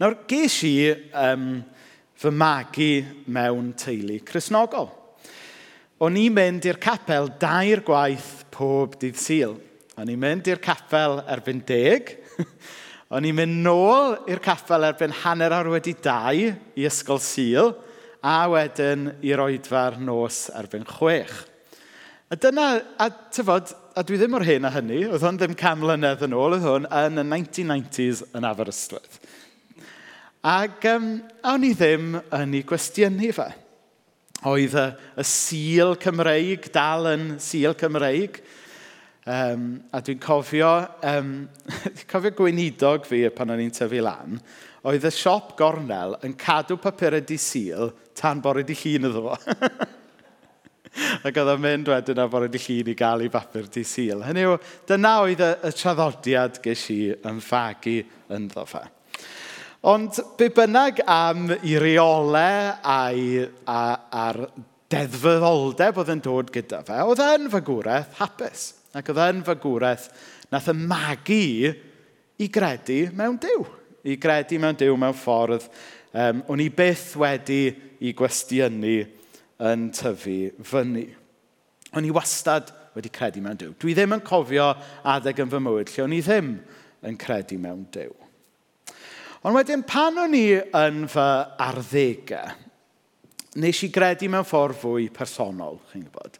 Nawr, ges i um, fy magu mewn teulu chrysnogol. O'n i'n mynd i'r capel dair gwaith pob dydd syl. O'n i'n mynd i'r capel erbyn deg. O'n i'n mynd nôl i'r capel erbyn hanner awr wedi dau i ysgol syl a wedyn i'r oedfa'r nos erbyn chwech. A dyna, a tyfod, a dwi ddim o'r hyn a hynny, oedd hwn ddim cam mlynedd yn ôl, oedd hwn yn y 1990s yn Aberystwyth. Ac um, awn i ddim yn ei gwestiynu fe. Oedd y, y sil Cymreig dal yn sil Cymreig. Um, a dwi'n cofio, um, cofio gweinidog fi pan o'n i'n tyfu lan, oedd y siop gornel yn cadw papurau di sil tan bore di llun iddo fo. Ac oedd o'n mynd wedyn a bore di llun i gael ei bapur di sil. Hynny yw, dyna oedd y, y traddodiad ges i yn fagu ynddo fe. Ond be bynnag am i reolau a'i, a, a'r deddfoddoldeb oedd yn dod gyda fe, oedd e'n fagwraeth hapus. Ac oedd e'n fagwraeth nath y magu i gredu mewn Dyw. I gredu mewn Dyw mewn ffordd um, o'n i byth wedi i gwestiynu yn tyfu fyny. O'n i wastad wedi credu mewn Dyw. Dwi ddim yn cofio adeg yn fy mywyd lle o'n i ddim yn credu mewn Dyw. Ond wedyn, pan o'n i yn fy arddegau, nes i gredu mewn ffordd fwy personol, chi'n gwybod.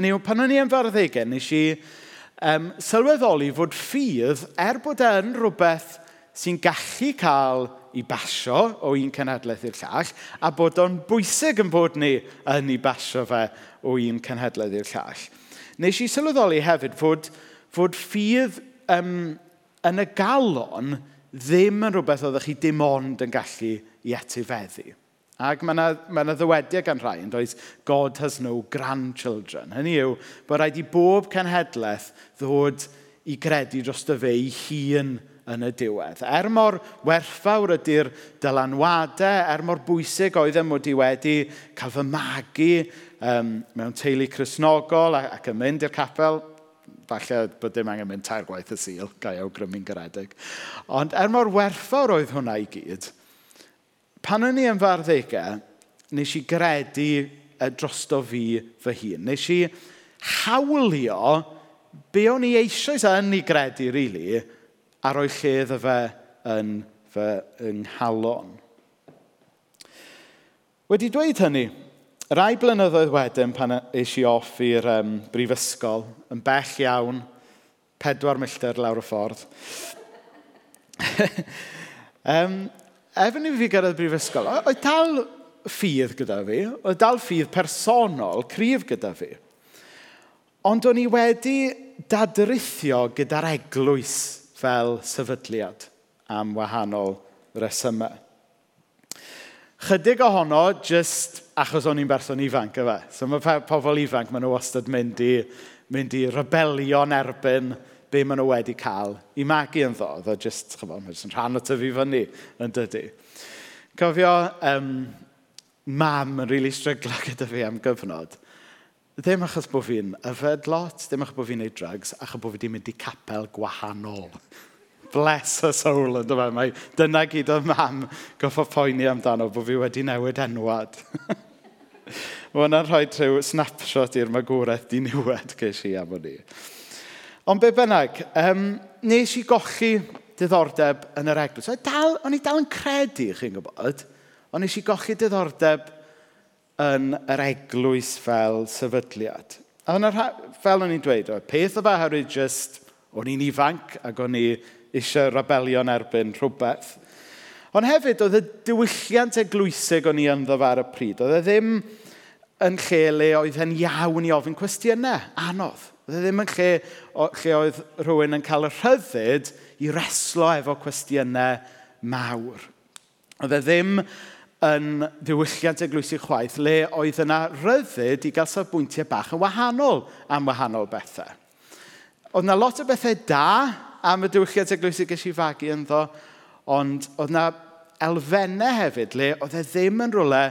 Yn yw, pan o'n i yn fy arddegau, nes i um, sylweddoli fod ffydd, er bod e'n rhywbeth sy'n gallu cael i basio o un cenhedlaeth i'r llall, a bod o'n bwysig yn bod ni yn ei basio fe o un cenhedlaeth i'r llall. Nes i sylweddoli hefyd fod, fod ffydd um, yn y galon ddim yn rhywbeth oeddech chi dim ond yn gallu i etifeddu. Ac mae yna, mae yna ddywediau gan rhai yn dweud, God has no grandchildren. Hynny yw, bod rhaid i bob cenhedlaeth ddod i gredu dros dy fe ei hun yn y diwedd. Er mor werthfawr ydy'r dylanwadau, er mor bwysig oedd yn mod i wedi cael fy magu um, mewn teulu chrysnogol ac, ac yn mynd i'r capel falle bod dim angen mynd tair gwaith y sil, gai awgrymu'n garedig. Ond er mor werthfawr oedd hwnna i gyd, pan o'n i yn farddegau, nes i gredu drosto fi fy hun. Nes i hawlio be o'n i eisoes yn ei gredu, rili, really, a roi lle iddo fe yn fy nghalon. Wedi dweud hynny, Rai blynyddoedd wedyn pan eis i off i'r um, brifysgol, yn bell iawn, pedwar milltir lawr y ffordd. um, Efn i fi gyrraedd brifysgol, oedd dal ffydd gyda fi, oedd dal ffydd personol, cryf gyda fi. Ond o'n i wedi dadrithio gyda'r eglwys fel sefydliad am wahanol resymau. Chydig ohono, just achos o'n i'n berson ifanc, efe. So mae pobl ifanc, maen nhw wastad mynd i, mynd i rebelio'n erbyn be maen nhw wedi cael i magu yn ddo. Ddo just, chyfo, mae'n just rhan o tyfu fyny yn dydy. Cofio, um, mam yn rili really stryglo gyda fi am gyfnod. Ddim achos bod fi'n yfed lot, ddim achos bod fi'n neud drugs, achos bod fi wedi mynd i capel gwahanol bless her soul, ynddo fe. Mae dyna gyd o mam goffo poeni amdano bod fi wedi newid enwad. Mae hwnna'n rhoi rhyw snapshot i'r magwraeth di niwed ges i am hwnni. Ond be bynnag, um, nes i gochi diddordeb yn yr eglwys. Dal, o'n i dal yn credu, chi'n gwybod, ond nes i gochi diddordeb yn yr eglwys fel sefydliad. A hwnna, fel o'n i'n dweud, oedd peth o fe hyrwyd jyst, o'n i'n ifanc ac o'n i eisiau rabelio'n erbyn rhywbeth. Ond hefyd, oedd y diwylliant eglwysig o'n i ynddo fe ar y pryd. Oedd e ddim yn lle le oedd e'n iawn i ofyn cwestiynau, anodd. Oedd e ddim yn lle, o, lle oedd rhywun yn cael y rhyddid i reslo efo cwestiynau mawr. Oedd e ddim yn ddiwylliant eglwysi chwaith le oedd yna ryddid i gael safbwyntiau bach yn wahanol am wahanol bethau. Oedd yna lot o bethau da am y diwylliant eglwysi ges i fagu ynddo, ond oedd na elfennau hefyd le oedd e ddim yn rhywle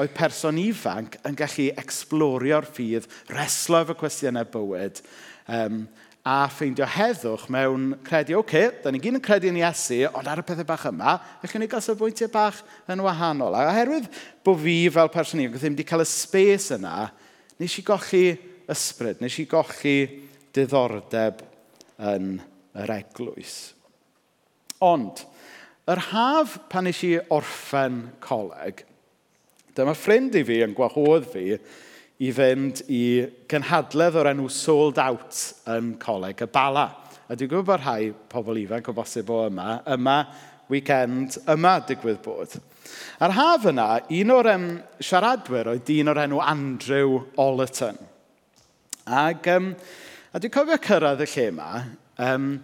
oedd person ifanc yn gallu explorio'r ffydd, reslo efo cwestiynau bywyd, um, a ffeindio heddwch mewn credu, oce, okay, da ni gyd yn credu yn Iesu, ond ar y pethau bach yma, eich ni gael sefbwyntiau bach yn wahanol. A oherwydd bod fi fel person ifanc ddim wedi cael y spes yna, nes i golli ysbryd, nes i golli diddordeb yn yr eglwys. Ond, yr haf pan nes i orffen coleg, dyma ffrind i fi yn gwahodd fi i fynd i gynhadledd o'r enw Sold Out yn coleg y Bala. A dwi'n gwybod bod rhai pobl ifanc o bosib o yma, yma weekend yma digwydd bod. A'r haf yna, un o'r um, siaradwyr oedd dyn o'r enw Andrew Ollerton. Ac, um, a dwi'n cofio cyrraedd y lle yma, Um,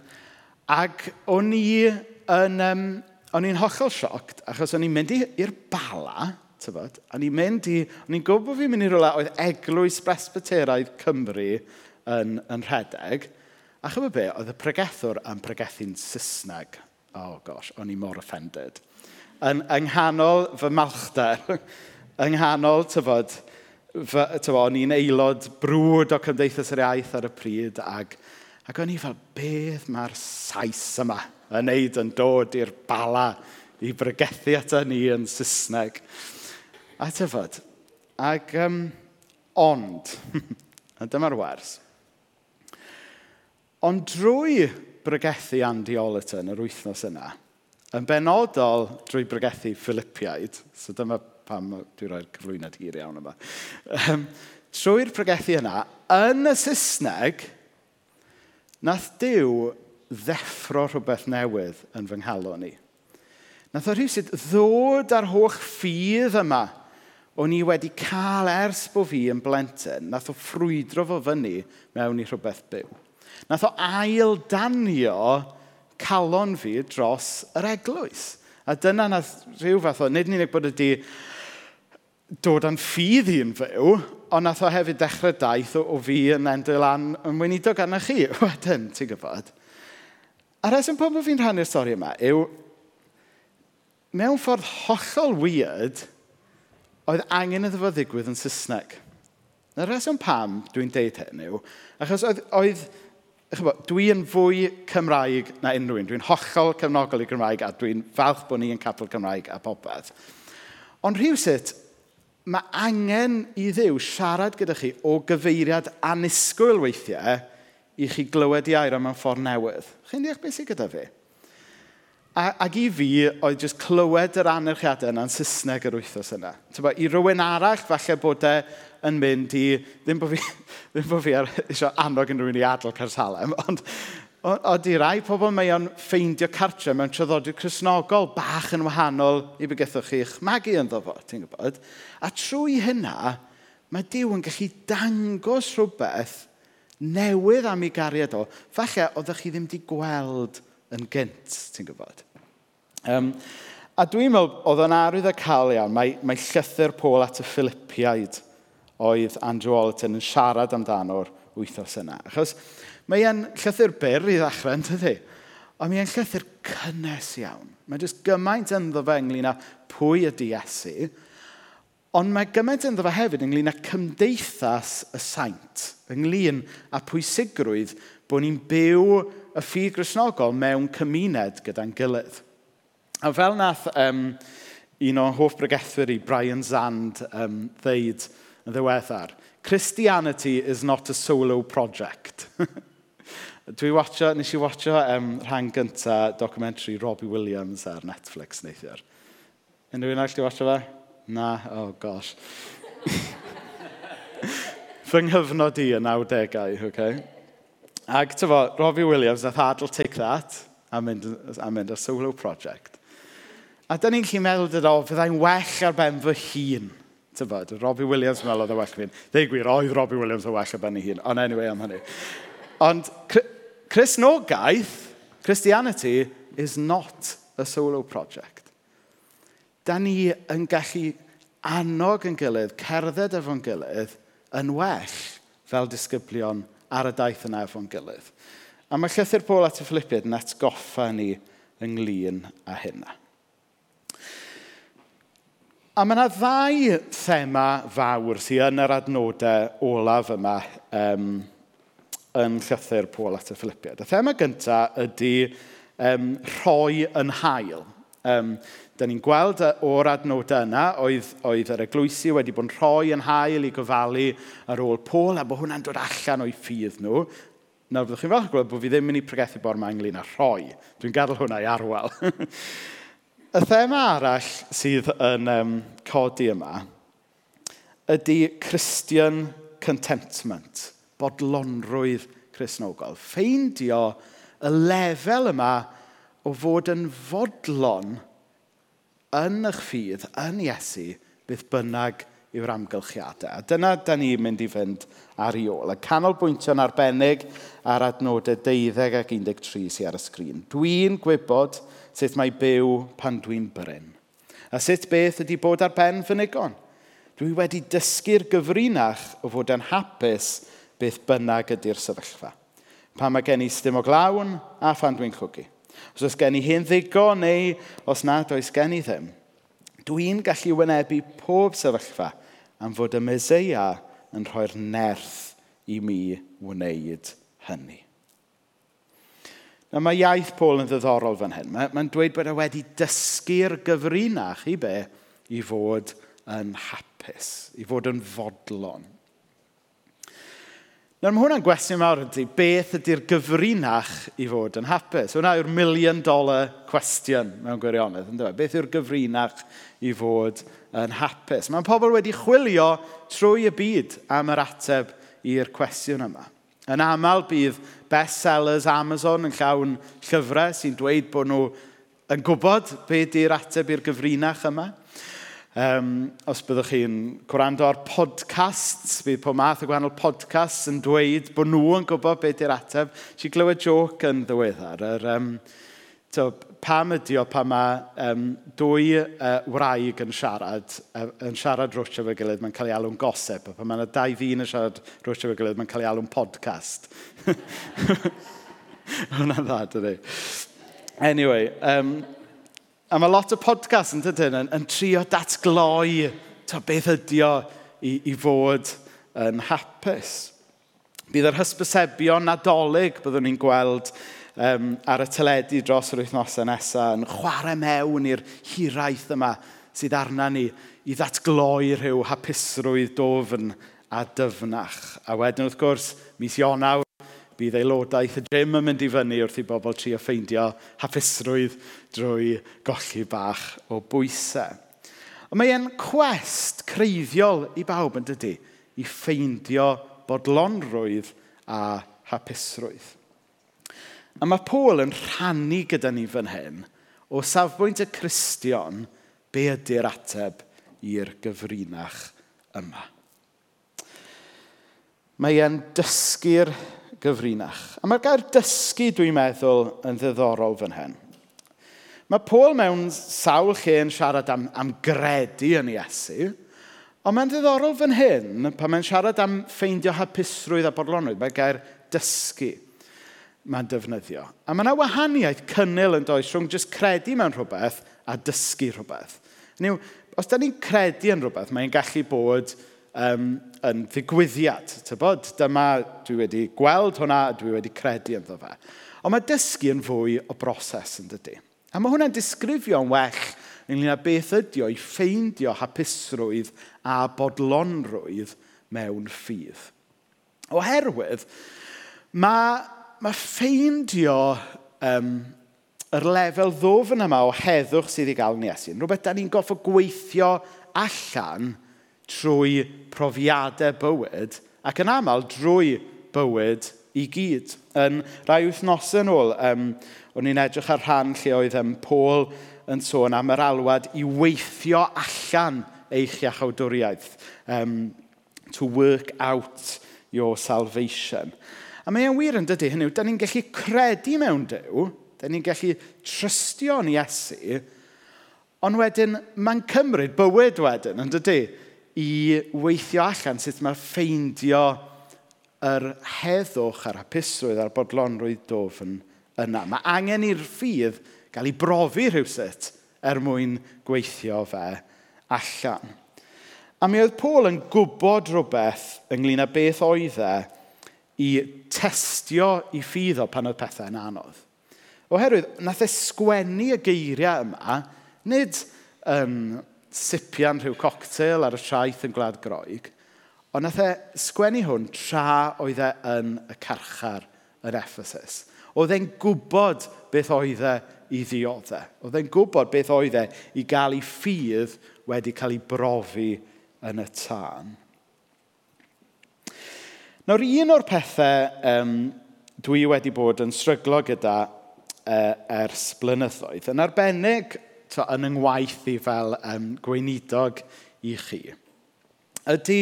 ac o'n i yn... Um, o'n i'n hollol sioct, achos o'n i'n mynd i'r bala, tyfod, o'n i'n mynd i... O'n i'n gwybod fi'n mynd i rola oedd eglwys Presbyteraidd Cymru yn, yn rhedeg. A chyfo be, oedd y pregethwr yn pregethu'n Saesneg. Oh gosh, o'n i mor offended. Yn, yng nghanol fy malchder, yng nghanol, tyfod, tyfod, o'n i'n aelod brwd o Cymdeithas yr Iaith ar y pryd, ac Ac o'n i fel, beth mae'r sais yma yn neud yn dod i'r bala i bregethu ata ni yn Saesneg. A tyfod, ac um, ond, a dyma'r wers, ond drwy bregethu Andy Ollerton yr wythnos yna, yn benodol drwy bregethu Philippiaid, so dyma pam dwi'n rhoi'r cyflwyniad hir iawn yma, um, trwy'r pregethu yna, yn y Saesneg, Nath Dyw ddeffro rhywbeth newydd yn fy nghalon ni. Nath o rhywsyd ddod ar holl ffydd yma o'n i wedi cael ers bod fi yn blentyn. Nath o ffrwydro fo fyny mewn i rhywbeth byw. Nath o ail danio calon fi dros yr eglwys. A dyna nath rhyw fath o, nid ni'n unig bod ydi dod â'n ffydd i'n fyw, ond nath o hefyd dechrau daith o, o fi yn endo lan yn weinidog arna chi wedyn, ti'n gwybod? A reswm pob bod fi'n rhannu'r stori yma yw, mewn ffordd hollol weird, oedd angen iddo fo ddigwydd yn Saesneg. Na reswm pam dwi'n deud hyn yw, achos oedd, oedd dwi'n fwy Cymraeg na unrhyw un. Dwi'n hollol cefnogol i Gymraeg a dwi'n falch bod ni yn capel Cymraeg a popeth. Ond rhywsut, mae angen i ddiw siarad gyda chi o gyfeiriad anusgwyl weithiau i chi glywed i air mewn ffordd newydd. Chi'n deall beth sy'n gyda fi? A, ac i fi, oedd jyst clywed yr anerchiadau yna'n Saesneg yr wythnos yna. Tyba, I rywun arall, falle bod e yn mynd i... Ddim bod fi, ddim bod fi ar, eisiau annog yn rhywun i adl Cersalem, ond Oeddi rai pobl mae o'n ffeindio cartre mewn traddodiad chrysnogol bach yn wahanol i be gethwch chi'ch magu yn ddofo, ti'n gwybod? A trwy hynna, mae Dyw yn gallu dangos rhywbeth newydd am ei gariad o. Falle, oeddech chi ddim wedi gweld yn gynt, ti'n gwybod? Um, a dwi'n meddwl, oedd o'n arwydd y cael iawn, mae, mae llythyr Pôl at y Philippiaid oedd Andrew Olton yn siarad amdano'r wythnos yna. Achos, Mae e'n llythyr byr i ddechrau, yn tydi? Ond mae e'n llythyr cynnes iawn. Mae jyst gymaint ynddo fe ynglyn â pwy ydy Iesu, ond mae gymaint ynddo fe hefyd ynglyn â cymdeithas y saint, ynglyn â pwysigrwydd bod ni'n byw y ffydd grisnogol mewn cymuned gyda'n gilydd. A fel nath um, un o'n hoff bregethwyr i Brian Zand um, ddeud yn ddiweddar, Christianity is not a solo project. Dwi watcha, nes i watcha um, rhan gynta documentary Robbie Williams ar Netflix neithiwr. Unrhyw un all di watcha fe? Na, oh gosh. Fy nghyfnod i yn 90au, oce? Okay? Ac tyfo, Robbie Williams nath adl take that a mynd, a mynd ar solo project. A dyn ni'n chi'n meddwl dyd o, fyddai'n well ar ben fy hun. Tyfod, Robbie Williams meddwl oedd y well fi'n. Ddeu gwir, oedd Robbie Williams yn well ar ben ei hun. Ond anyway, am hynny. Ond Cresnogaeth, Christianity, is not a solo project. Da ni yn gallu annog yn gilydd, cerdded efo'n gilydd, yn well fel disgyblion ar y daith yna efo'n gilydd. A mae llythyr Paul at y Philippiad yn atgoffa ni ynglyn â hynna. A mae yna ddau thema fawr sydd yn yr adnodau olaf yma um, yn llythyr Pôl at y Philippiad. Y thema gyntaf ydy um, rhoi yn hael. Um, da ni'n gweld o'r adnodau yna oedd, oedd yr eglwysi wedi bod yn rhoi yn hael i gofalu ar ôl Pôl a bod hwnna'n dod allan o'i ffydd nhw. Nawr byddwch chi'n falch gweld bod fi ddim yn mynd i pregethu bor yma ynglyn â rhoi. Dwi'n gadael hwnna i arwel. y thema arall sydd yn um, codi yma ydy Christian contentment bodlonrwydd Cresnogol. Ffeindio y lefel yma o fod yn fodlon yn eich ffydd, yn Iesu, bydd bynnag yw'r amgylchiadau. A dyna da ni'n mynd i fynd ar ei ôl. Y canolbwyntio'n arbennig ar adnodau 12 ac 13 sy'n ar y sgrin. Dwi'n gwybod sut mae byw pan dwi'n bryn. A sut beth ydy bod ar ben fynigon. Dwi wedi dysgu'r gyfrinach o fod yn hapus beth bynnag ydy'r sefyllfa. Pa mae gen i stym o glawn a phan dwi'n chwgu. Os oes gen i hyn ddigon neu os nad oes gen i ddim, dwi'n gallu wynebu pob sefyllfa am fod y Meseia yn rhoi'r nerth i mi wneud hynny. Na mae iaith Paul yn ddiddorol fan hyn. Mae'n mae dweud bod e wedi dysgu'r gyfrinach i be? I fod yn hapus, i fod yn fodlon. Nawr mae hwnna'n gwestiwn mawr ydy, beth ydy'r gyfrinach i fod yn hapus? Hwna yw'r million dollar cwestiwn mewn gwirionedd, ynddo fe? Beth yw'r gyfrinach i fod yn hapus? Mae'n pobl wedi chwilio trwy y byd am yr ateb i'r cwestiwn yma. Yn aml bydd bestsellers Amazon yn llawn llyfrau sy'n dweud bod nhw yn gwybod beth di'r ateb i'r gyfrinach yma. Um, os byddwch chi'n gwrando ar podcasts, bydd pob math o gwahanol podcasts yn dweud bod nhw yn gwybod beth yw'r ateb. Si glywed joc yn ddiweddar. Er, um, to, pam ydi o pa mae um, dwy uh, wraig yn siarad, uh, yn siarad rwtio fe gilydd, mae'n cael ei alw'n gosip. A pan mae yna dau ddyn yn siarad rwtio fe gilydd, mae'n cael ei alw'n podcast. Hwna'n dda, dydy. Anyway, um, A mae lot o podcast yn dydyn yn, yn trio datgloi to beth ydy o i, i fod yn hapus. Bydd yr hysbysebion nadolig byddwn ni'n gweld um, ar y teledu dros yr wythnosau nesaf yn chwarae mewn i'r hiraeth yma sydd arna ni i ddatgloi rhyw hapusrwydd dofn a dyfnach. A wedyn wrth gwrs, mis Ionawr, bydd aelodaeth y gym yn mynd i fyny wrth i bobl trio ffeindio hapusrwydd drwy golli bach o bwysau. Ond mae e'n cwest creiddiol i bawb yn dydy, i ffeindio bodlonrwydd a hapusrwydd. A mae Paul yn rhannu gyda ni fan hyn o safbwynt y Cristion be ydy'r ateb i'r gyfrinach yma mae e'n dysgu'r gyfrinach. A mae'r gair dysgu, dwi'n meddwl, yn ddiddorol fan hyn. Mae Paul mewn sawl lle yn siarad am, am gredu yn Iesu, ond mae'n ddiddorol fan hyn, pan mae'n siarad am ffeindio hapusrwydd a bodlonrwydd, mae gair dysgu mae'n defnyddio. A mae yna wahaniaeth cynnil yn does rhwng jyst credu mewn rhywbeth a dysgu rhywbeth. Niw, os da ni'n credu yn rhywbeth, mae'n gallu bod um, yn ddigwyddiad. Tybod, dyma dwi wedi gweld hwnna, dwi wedi credu ynddo fe. Ond mae dysgu yn fwy o broses yn dydy. A mae hwnna'n disgrifio'n well ynglyn â beth ydy o'i ffeindio hapusrwydd a bodlonrwydd mewn ffydd. Oherwydd, mae, mae ffeindio um, yr lefel ddofn yma o heddwch sydd i gael yn Iesu. Rhywbeth da ni'n goffo gweithio allan trwy profiadau bywyd ac yn aml drwy bywyd i gyd. Yn rhai wythnosau yn ôl, um, o'n i'n edrych ar rhan lle oedd um, Paul yn sôn am yr alwad i weithio allan eich iachawdwriaeth. Um, to work out your salvation. A mae e'n wir yn dydy hynny, da ni'n gallu credu mewn Dyw, da ni'n gallu trystio yn Iesu, ond wedyn mae'n cymryd bywyd wedyn, yn dydy? i weithio allan sut mae ffeindio yr heddwch a'r hapusrwydd a'r bodlonrwydd dofn yna. Mae angen i'r ffydd gael ei brofi rhywsut er mwyn gweithio fe allan. A mi oedd Paul yn gwybod rhywbeth ynglyn â beth oedd e i testio i ffiddo pan oedd pethau'n anodd. Oherwydd, nath e sgwennu y geiriau yma, nid um, sipian rhyw cocktail ar y traeth yn Gwlad Groeg. Ond nath e sgwennu hwn tra oedd e yn y carchar yn Ephesus. Oedd e'n gwybod beth oedd e i ddioddau. Oedd e'n gwybod beth oedd e i gael ei ffydd wedi cael ei brofi yn y tân. Nawr, un o'r pethau um, dwi wedi bod yn stryglo gyda uh, ers blynyddoedd, yn arbennig to, yn yngwaith i fel um, gweinidog i chi, ydy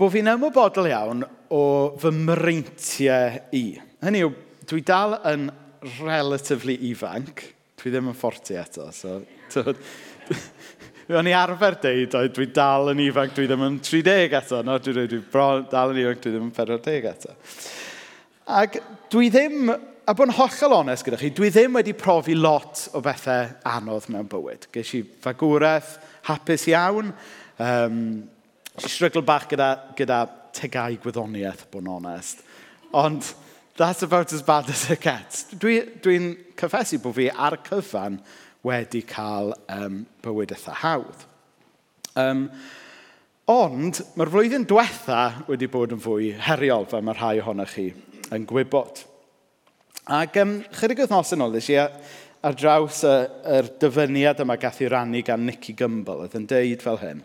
bod fi'n ymwybodol iawn o fy mreintiau i. Hynny yw, dwi dal yn relatively ifanc. Dwi ddim yn 40 eto, so... O'n i arfer deud, oedd dwi dal yn ifanc, dwi ddim yn 30 eto. No, dwi, dwi, dwi bron, dal yn ifanc, dwi ddim yn 40 eto. Ac dwi ddim a bod yn hollol onest gyda chi, dwi ddim wedi profi lot o bethau anodd mewn bywyd. Ges i fagwraeth, hapus iawn. Um, strygl bach gyda, gyda tegau gwyddoniaeth, bod yn onest. Ond that's about as bad as it gets. Dwi'n dwi, cyffesu bod fi ar cyfan wedi cael um, bywyd eitha hawdd. Um, ond mae'r flwyddyn diwetha wedi bod yn fwy heriol, fel mae rhai ohonoch chi yn gwybod. Ac um, chydig wythnos yn ôl, ddys i ar draws y, yr dyfyniad yma gath i rannu gan Nicky Gumbel, oedd yn deud fel hyn.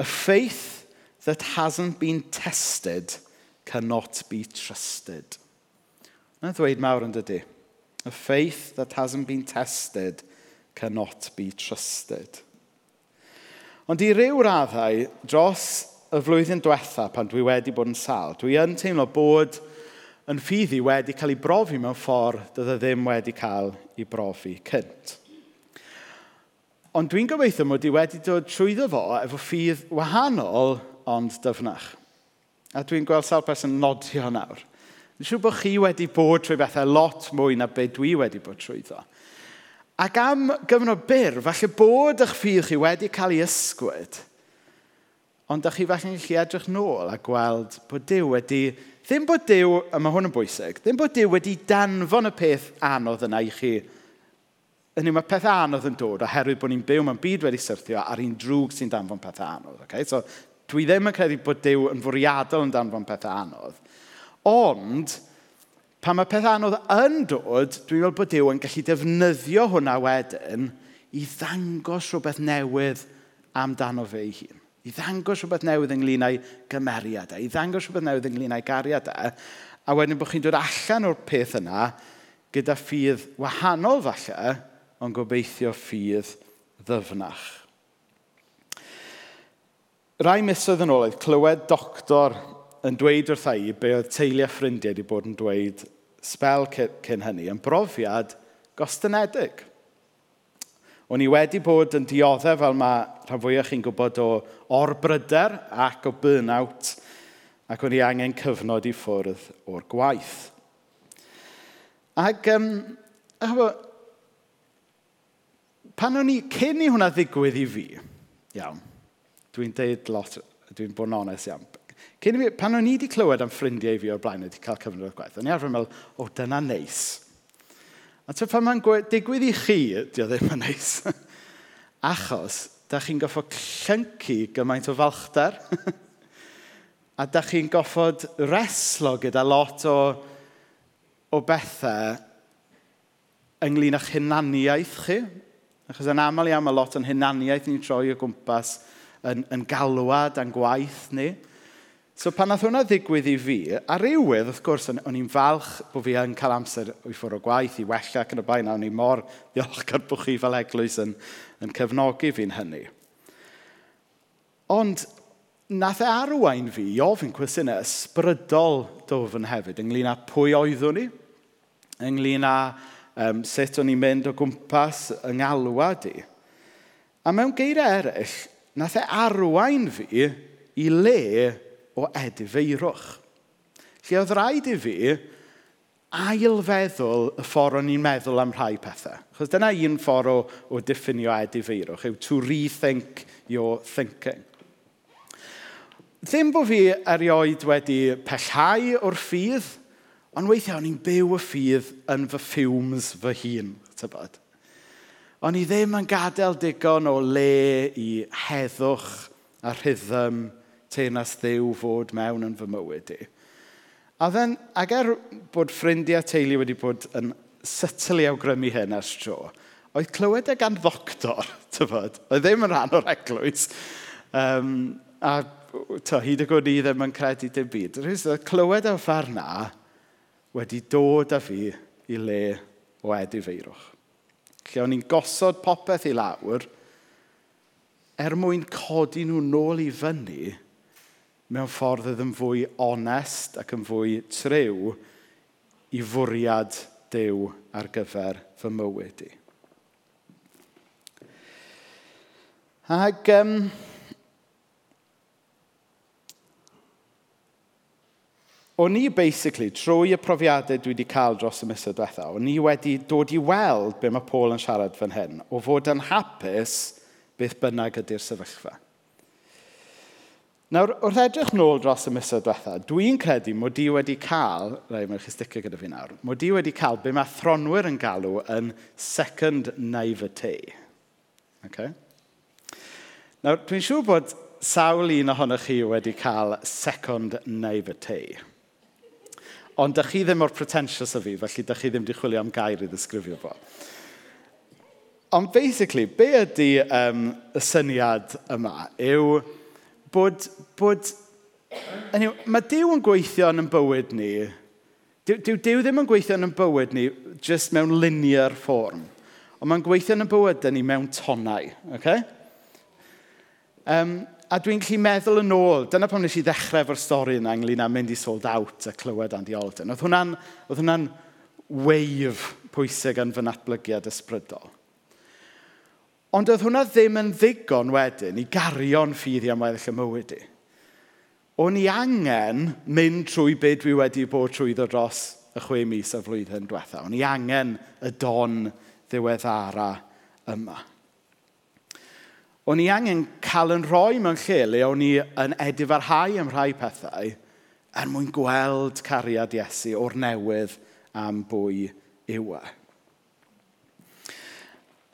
A faith that hasn't been tested cannot be trusted. Yna ddweud mawr yn dydy. A faith that hasn't been tested cannot be trusted. Ond i ryw raddau, dros y flwyddyn diwetha pan dwi wedi bod yn sal, dwi yn teimlo bod yn ffyddi wedi cael ei brofi mewn ffordd dydw ddim wedi cael ei brofi cynt. Ond dwi'n gobeithio mod i wedi dod trwyddo fo efo ffydd wahanol ond dyfnach. A dwi'n gweld sawl person nodio nawr. Dwi'n siŵr bod chi wedi bod trwy bethau lot mwy na be dwi wedi bod trwyddo. Ac am gyfnod byr, falle bod eich ffydd chi wedi cael ei ysgwyd, ond ydych chi falle'n gallu edrych nôl a gweld bod Dyw wedi Ddim bod Dyw, a mae hwn yn bwysig, ddim bod Dyw wedi danfon y peth anodd yna i chi. Hynny mae peth anodd yn dod oherwydd bod ni'n byw mewn byd wedi syrthio ar un drwg sy'n danfon peth anodd. Okay? So, dwi ddim yn credu bod Dyw yn fwriadol yn danfon peth anodd. Ond, pan mae peth anodd yn dod, dwi'n meddwl bod Dyw yn gallu defnyddio hwnna wedyn i ddangos rhywbeth newydd amdano fe ei hun. I ddangos rhywbeth newydd ynglyn â'i gymeriadau. E, I ddangos rhywbeth newydd ynglyn â'i gariadau. E, a wedyn bod chi'n dod allan o'r peth yna gyda ffydd wahanol falle, ond gobeithio ffydd ddyfnach. Rai misoedd yn ôl oedd clywed doctor yn dweud wrtha i be oedd teulu a ffrindiau wedi bod yn dweud spel cyn hynny, yn brofiad gostynedig. O'n i wedi bod yn dioddef fel mae rhan fwyaf chi'n gwybod o orbryder ac o burnout ac o'n i angen cyfnod i ffwrdd o'r gwaith. Ac, um, efo, pan o'n i, cyn i hwnna ddigwydd i fi, iawn, dwi'n deud lot, dwi'n bod yn onest iawn, cyn i fi, pan o'n i wedi clywed am ffrindiau fi o'r blaen wedi cael cyfnod o'r gwaith, o'n i arfer meddwl, o, dyna neis. A ty pan mae'n digwydd i chi, di o ddim yn neis. Achos, da chi'n goffod llyncu gymaint o falchder. a da chi'n goffod reslo gyda lot o, o bethau ynglyn â'ch hunaniaeth chi. Achos yn aml iawn mae lot o'n hunaniaeth ni'n troi o gwmpas yn, yn galwad a'n gwaith ni. So pan nath hwnna ddigwydd i fi, a rywydd, wrth gwrs, o'n i'n falch bod fi yn cael amser i ffwrdd o gwaith, i wella ac yn y bain, a o'n i mor ddiolchgar bod chi fel eglwys yn, yn cefnogi fi'n hynny. Ond nath e arwain fi i ofyn cwestiynau ysbrydol dofn hefyd ynglyn â pwy oeddwn ni, ynglyn â um, sut o'n i'n mynd o gwmpas yng ngalwad i. A mewn geiriau eraill, nath e arwain fi i le o edifeirwch. Lle oedd rhaid i fi ailfeddwl y ffordd o'n i'n meddwl am rhai pethau. Chos dyna un ffordd o, o diffinio edifeirwch, yw to rethink your thinking. Ddim bod fi erioed wedi pellhau o'r ffydd, ond weithiau o'n i'n byw y ffydd yn fy ffilms fy hun, tybod. O'n i ddim yn gadael digon o le i heddwch a rhythm teirnas ddew fod mewn yn fy mywyd i. A then, ag er bod ffrindiau teulu wedi bod yn sytl i awgrymu hyn ers tro, oedd clywed e gan ddoctor, tyfod, oedd ddim yn rhan o'r eglwys. Um, a to, hyd y gwrdd i ddim yn credu dim byd. Oedd clywed e y farna wedi dod â fi i le o edifeirwch. Lle o'n i'n gosod popeth i lawr er mwyn codi nhw nôl i fyny mewn ffordd oedd yn fwy onest ac yn fwy trew i fwriad dew ar gyfer fy mywyd i. Ac um, o'n i basically, trwy y profiadau dwi wedi cael dros y misoedd diwetha, o'n i wedi dod i weld be mae Paul yn siarad fan hyn, o fod yn hapus beth bynnag ydy'r sefyllfa. Nawr, wrth edrych nôl dros y misoedd diwethaf, dwi'n credu mod i wedi cael, rai, mae'n chi sticio gyda fi nawr, mod i wedi cael be mae thronwyr yn galw yn second naivete. Okay? Nawr, dwi'n siŵr bod sawl un ohonych chi wedi cael second naivete. Ond dych chi ddim o'r pretentious o fi, felly dych chi ddim wedi chwilio am gair i ddisgrifio fo. Ond basically, be ydy um, y syniad yma yw Bod, bod, hynny, mae Dyw yn gweithio yn ein bywyd ni. Dyw, dyw, dyw ddim yn gweithio yn ein bywyd ni just mewn linear fform. Ond mae'n gweithio yn ein bywyd ni mewn tonau. Okay? Um, a dwi'n gallu meddwl yn ôl, dyna pam wnes i ddechrau efo'r stori yna ynglyn â mynd i sold out a clywed Andy Alden. Oedd hwnna'n, oedd hwna'n wave pwysig yn fy natblygiad ysbrydol. Ond oedd hwnna ddim yn ddigon wedyn i gario'n ffydd i am weddill y mywyd i. O'n i angen mynd trwy beth dwi wedi bod trwyddo dros y chwe mis y flwyddyn diwetha. O'n i angen y don ddiweddara yma. O'n i angen cael yn rhoi mewn lle le o'n i yn edifarhau am rhai pethau er mwyn gweld cariad Iesu o'r newydd am bwy yw e.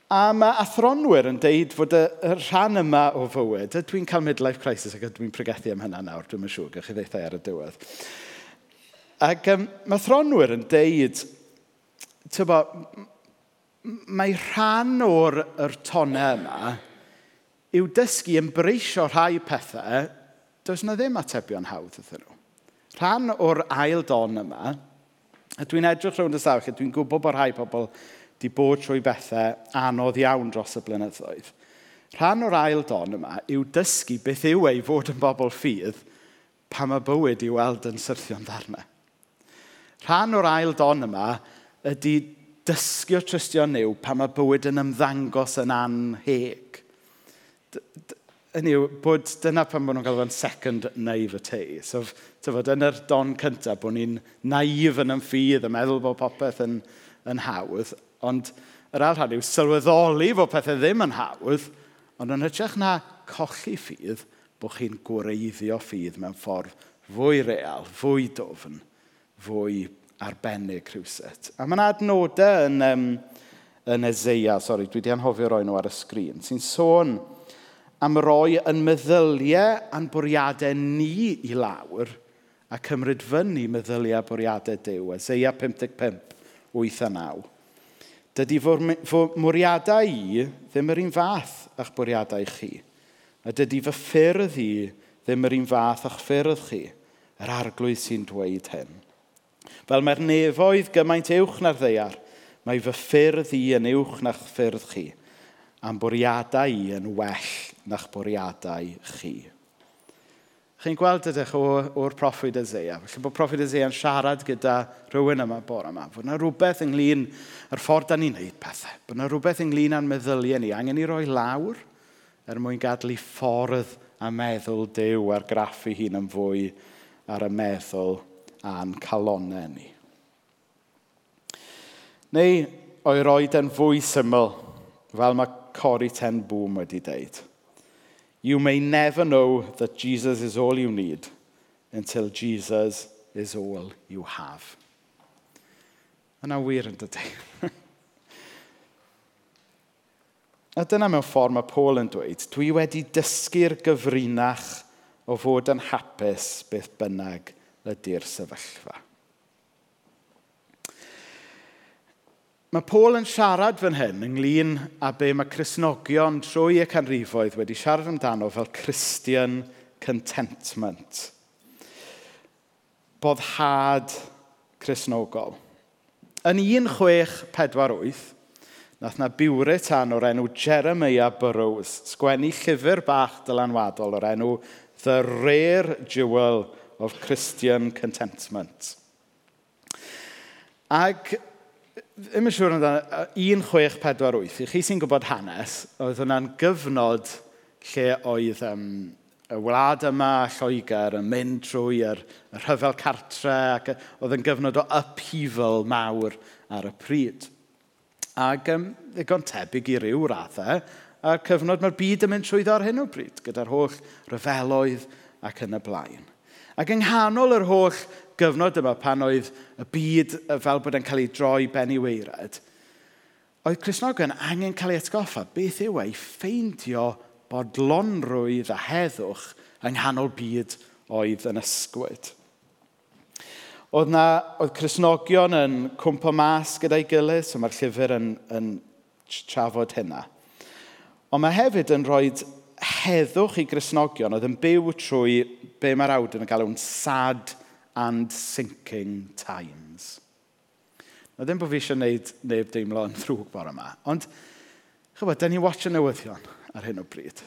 A mae athronwyr yn deud fod y, y rhan yma o fywyd, a dwi'n cael midlife crisis ac dwi'n pregethu am hynna nawr, dwi'n siŵr, gwych chi ddeithau ar y diwedd. Ac um, mae athronwyr yn deud, tybo, mae rhan o'r er tonau yma yw dysgu ymbreisio rhai pethau, does yna ddim atebion hawdd ydyn nhw. Rhan o'r ail don yma, a dwi'n edrych rhwng y sawch, a dwi'n gwybod bod rhai pobl di bod trwy bethau anodd iawn dros y blynyddoedd. Rhan o'r ail don yma yw dysgu beth yw ei fod yn bobl ffydd pa mae bywyd i weld yn syrthio'n ddarnau. Rhan o'r ail don yma ydy dysgu o trystio niw pa mae bywyd yn ymddangos yn anheg. Yn yw, bod dyna pan bod nhw'n cael fo'n second naivety. So, tyfod, yn yr don cyntaf, bod ni'n naif yn ymffydd a meddwl bod popeth yn, yn hawdd, Ond yr ail rhan yw sylweddoli fod pethau ddim yn hawdd, ond yn hytrach na colli ffydd, bod chi'n gwreiddio ffydd mewn ffordd fwy real, fwy dofn, fwy arbennig rhywset. A mae'n adnodau yn, um, yn Ezeia, sori, dwi wedi anhofio roi nhw ar y sgrin, sy'n sôn am roi yn meddyliau a'n bwriadau ni i lawr a cymryd fyny meddyliau bwriadau Dyw. Ezeia 55, 8 a 9. Dydy fy mwriadau i ddim yr un fath a'ch bwriadau chi. A dydy fy ffyrdd i ddim yr un fath a'ch ffyrdd chi. Yr arglwydd sy'n dweud hyn. Fel mae'r nefoedd gymaint uwch na'r ddeiar, mae fy ffyrdd i yn uwch na'ch ffyrdd chi. A'n bwriadau i yn well na'ch bwriadau chi chi'n gweld ydych o'r proffwyd Isaiah. Felly bod proffwyd Isaiah yn siarad gyda rhywun yma bore yma. Fod yna rhywbeth ynglyn yr ffordd da ni'n neud pethau. Bod yna rhywbeth ynglyn â'n meddyliau ni. Angen i roi lawr er mwyn gadlu ffordd a meddwl dew a'r graffu hun yn fwy ar y meddwl a'n calonau ni. Neu o'i roed yn fwy syml, fel mae Cori Ten Boom wedi deud – You may never know that Jesus is all you need until Jesus is all you have. Yna wir yn dydy. A dyna mewn ffordd mae Paul yn dweud, dwi wedi dysgu'r gyfrinach o fod yn hapus beth bynnag ydy'r sefyllfa. Mae Paul yn siarad fan hyn ynglyn â be mae Cresnogion trwy y canrifoedd wedi siarad amdano fel Christian contentment. Boddhad Cresnogol. Yn 1648, nath na biwritan o'r enw Jeremiah Burroughs sgwennu llyfr bach dylanwadol o'r enw The Rare Jewel of Christian Contentment. Ac ddim yn siŵr amdano 1648. I chi sy'n gwybod hanes, oedd hwnna'n gyfnod lle oedd um, y wlad yma, Lloegr, yn mynd trwy yr, y rhyfel cartre, ac oedd yn gyfnod o upheaval mawr ar y pryd. Ac um, ddigon tebyg i ryw raddau, a cyfnod mae'r byd yn mynd trwyddo ar hyn o bryd, gyda'r holl ryfeloedd ac yn y blaen. Ac yng nghanol yr holl gyfnod yma pan oedd y byd fel bod e'n cael ei droi benni weired, oedd Cresnogon angen cael ei atgoffa beth yw ei ffeindio bodlonrwydd a heddwch yng nghanol byd oedd yn ysgwyd. Oedd, na, oedd Cresnogion yn cwmpo mas gyda'i gilydd, so mae'r llyfr yn, yn trafod hynna. Ond mae hefyd yn rhoi heddwch i Cresnogion oedd yn byw trwy be mae'r awdyn yn galw'n sad and sinking times. Na ddim bod fi eisiau gwneud neb deimlo yn ddrwg bore yma, ond chybod, da ni'n watch y newyddion ar hyn o bryd.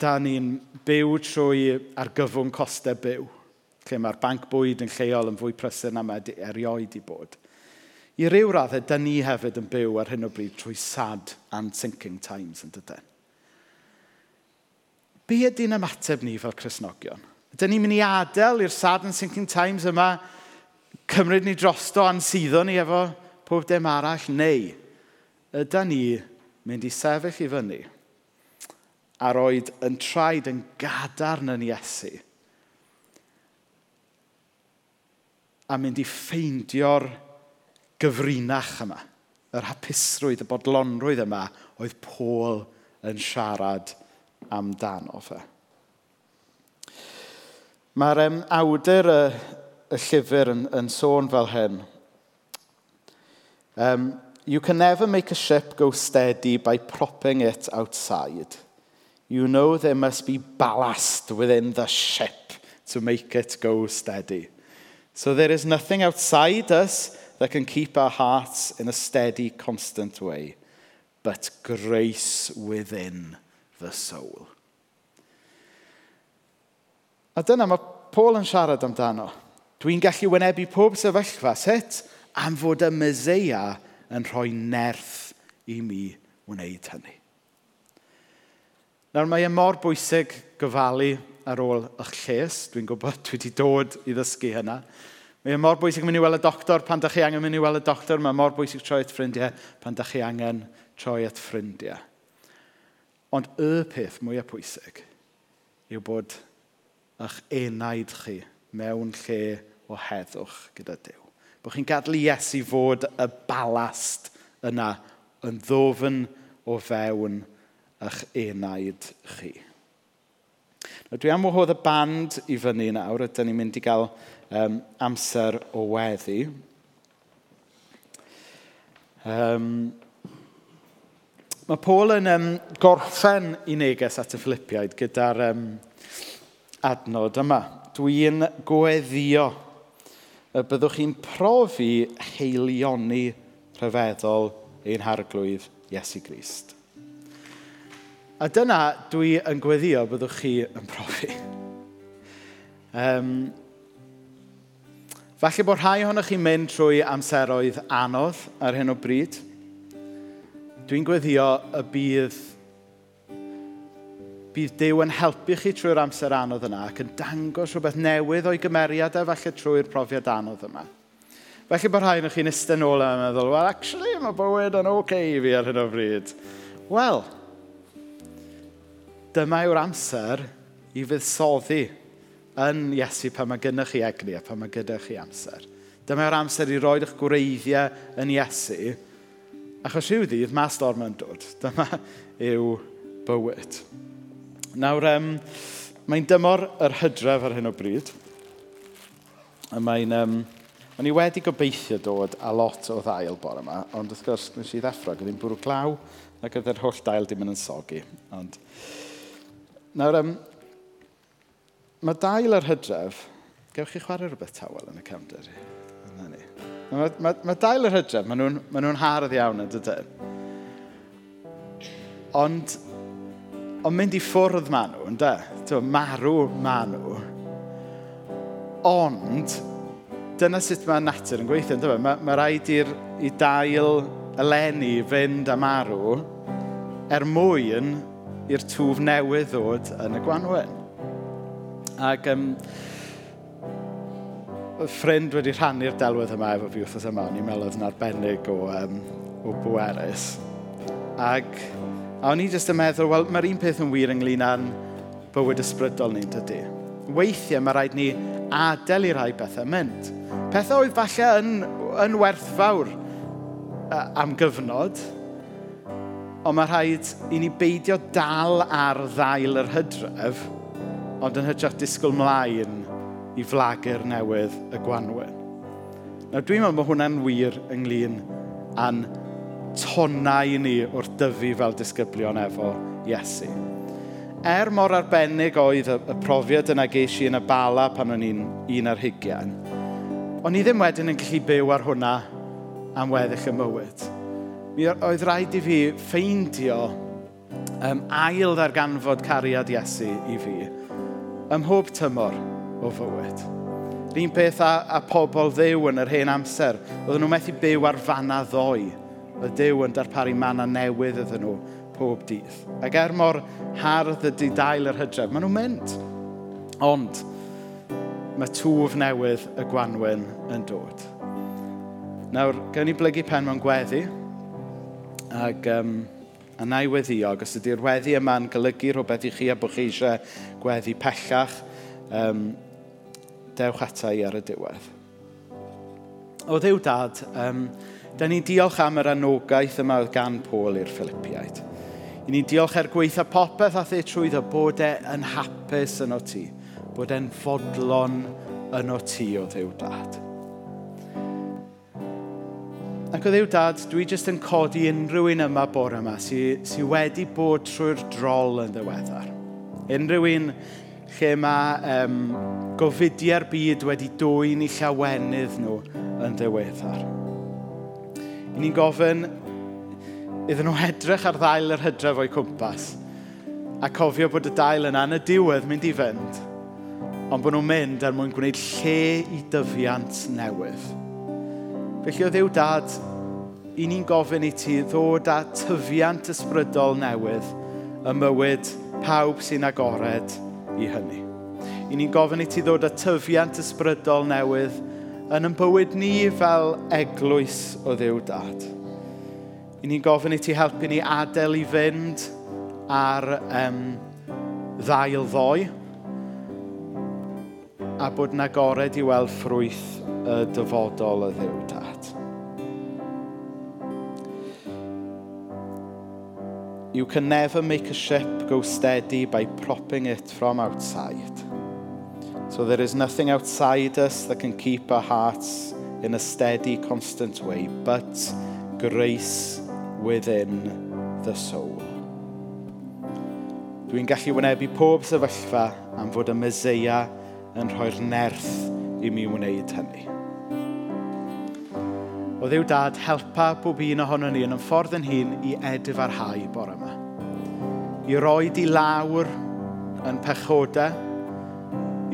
Da ni'n byw trwy argyfwng costau byw, lle mae'r banc bwyd yn lleol yn fwy prysur na mae erioed i bod. I ryw raddau, da ni hefyd yn byw ar hyn o bryd trwy sad and sinking times yn dydyn. Be ydy'n ymateb ni fel Cresnogion? Ydyn ni'n mynd i adael i'r sad and sinking times yma cymryd ni drosto ansyddo ni efo pob dim arall, neu ydyn ni mynd i sefyll i fyny a roed yn traed yn gadarn yn Iesu a mynd i ffeindio'r gyfrinach yma, yr hapusrwydd, y bodlonrwydd yma oedd Pôl yn siarad amdano fe. Mae'r um, awdur y, y llyfr yn, yn sôn fel hyn. Um, you can never make a ship go steady by propping it outside. You know there must be ballast within the ship to make it go steady. So there is nothing outside us that can keep our hearts in a steady, constant way, but grace within the soul. A dyna mae Paul yn siarad amdano. Dwi'n gallu wynebu pob sefyllfa. Sut? Am fod y myseia yn rhoi nerth i mi wneud hynny. Nawr mae e mor bwysig gofalu ar ôl eich lles. Dwi'n gwybod dwi wedi dod i ddysgu hynna. Mae e mor bwysig mynd i weld y doctor pan da chi angen mynd i weld y doctor. Mae e mor bwysig troi at ffrindiau pan da chi angen troi at ffrindiau. Ond y peth mwyaf pwysig yw bod eich enaid chi mewn lle o heddwch gyda Dyw. Bod chi'n gadlu Iesu fod y balast yna yn ddofn o fewn eich enaid chi. Nawr, dwi am wahodd y band i fyny nawr, ydym ni'n mynd i gael um, amser o weddi. Um, mae Paul yn um, gorffen i neges at y Filipiaid gyda'r um, adnod yma. Dwi'n gweddio y byddwch chi'n profi heilioni rhyfeddol ein harglwydd Iesu Grist. A dyna dwi yn gweddio byddwch chi yn profi. Um, falle bod rhai ohonoch chi'n mynd trwy amseroedd anodd ar hyn o bryd. Dwi'n gweddio y bydd bydd Dyw yn helpu chi trwy'r amser anodd yna ac yn dangos rhywbeth newydd o'i gymeriadau falle trwy'r profiad anodd yma. Felly bod rhaid chi'n eistedd nôl a meddwl, well, actually, mae bywyd yn oce okay i fi ar hyn o bryd. Wel, dyma yw'r amser i fuddsoddi yn Iesu pan mae gennych chi egni a pan mae gyda chi amser. Dyma yw'r amser i roed eich gwreiddiau yn Iesu, achos rhyw ddydd mae storm yn dod. Dyma yw bywyd. Nawr, um, mae'n dymor yr hydref ar hyn o bryd. A mae'n... Um, O'n i wedi gobeithio dod a lot o ddail bore yma, ond wrth gwrs nes i ddeffro, gyda'n bwrw glaw a gyda'r holl dail dim yn sogi. Ond... Nawr, um, mae dail ar hydref, gewch chi chwarae rhywbeth tawel yn y cefndir. Mae, mae, mae dail ar hydref, maen nhw'n ma nhw hardd iawn yn dydyn. Ond Ond mynd i ffwrdd maen nhw, ynddo? Tw, marw maen nhw. Ond, dyna sut mae natur yn gweithio, ynddo? Mae, mae rhaid i'r i dail eleni fynd a marw er mwyn i'r twf newydd ddod yn y gwanwyn. Ac um, ffrind wedi rhannu'r delwedd yma efo fi wrthos yma, o'n i'n meddwl oedd yn arbennig o, um, o bwerus. Ac A o'n i jyst yn meddwl, wel, mae'r un peth yn wir ynglyn â'n bywyd ysbrydol ni'n dydy. Weithiau mae rhaid ni adael i rai bethau mynd. Pethau oedd falle yn, yn werthfawr am gyfnod, ond mae rhaid i ni beidio dal ar ddail yr hydref, ond yn hytrach disgwyl mlaen i flagur newydd y gwanwyn. Nawr dwi'n meddwl bod hwnna'n wir ynglyn â'n tonau ni wrth dyfu fel disgyblion efo Iesu. Er mor arbennig oedd y, y profiad yna geis i yn y bala pan o'n i'n un ar hugian, o'n i ddim wedyn yn gallu byw ar hwnna am weddill y mywyd. Mi oedd rhaid i fi ffeindio um, ail ddarganfod cariad Iesu i fi ym mhob tymor o fywyd. Rhyn peth a, a pobl ddew yn yr hen amser, oedden nhw methu byw ar fanna ddoi y Dyw yn darparu manna newydd iddyn nhw pob dydd. Ac er mor hardd ydy dael yr hydref, maen nhw'n mynd. Ond mae twf newydd y gwanwyn yn dod. Nawr, gen i blygu pen mewn gweddi, ac um, a na i weddio, os ydy'r weddi yma'n golygu rhywbeth i chi a bod chi eisiau gweddi pellach, um, dewch ata i ar y diwedd. O ddiw dad, um, da ni'n diolch am yr anogaeth yma oedd gan Pôl i'r Philippiaid. I ni'n diolch er gweitha popeth ath ei trwyddo bod e yn hapus yn o ti, bod e'n fodlon yn o ti o ddew dad. Ac o ddew dad, dwi jyst yn codi unrhyw un yma bore yma sydd sy wedi bod trwy'r drol yn ddiweddar. Unrhyw un lle mae um, gofidiau'r byd wedi dwy'n i llawenydd nhw yn ddiweddar i ni'n gofyn iddyn nhw edrych ar ddail yr hydref o'i cwmpas a cofio bod y dail yna yn y diwedd mynd i fynd, ond bod nhw'n mynd er mwyn gwneud lle i dyfiant newydd. Felly o ddiw dad, i ni'n gofyn i ti ddod â tyfiant ysbrydol newydd y mywyd pawb sy'n agored i hynny. I ni'n gofyn i ti ddod â tyfiant ysbrydol newydd yn yn bywyd ni fel eglwys o ddiw dad. I ni'n gofyn i ti helpu ni adael i fynd ar um, ddail ddoe a bod na gored i weld ffrwyth y dyfodol y ddiw dad. You can never make a ship go steady by propping it from outside – So there is nothing outside us that can keep our hearts in a steady, constant way, but grace within the soul. Dwi'n gallu wynebu pob sefyllfa am fod y myseia yn rhoi'r nerth i mi wneud hynny. O ddiw dad, helpa bob un ohono ni yn y ffordd yn hun i edif ar hau bore yma. I roi di lawr yn pechodau,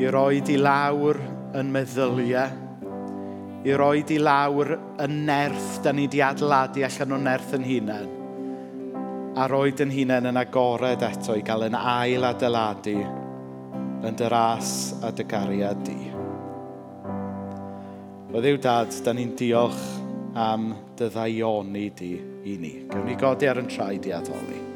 i roi di lawr yn meddyliau, i roi di lawr yn nerth da ni di adeiladu allan o nerth yn hunain, a roed yn hunain yn agored eto i gael yn ail adeiladu yn dy ras a dy gariad di. O ddiw dad, da ni'n diolch am dy ddaioni di i ni. Gawn ni godi ar yn traed i addoli.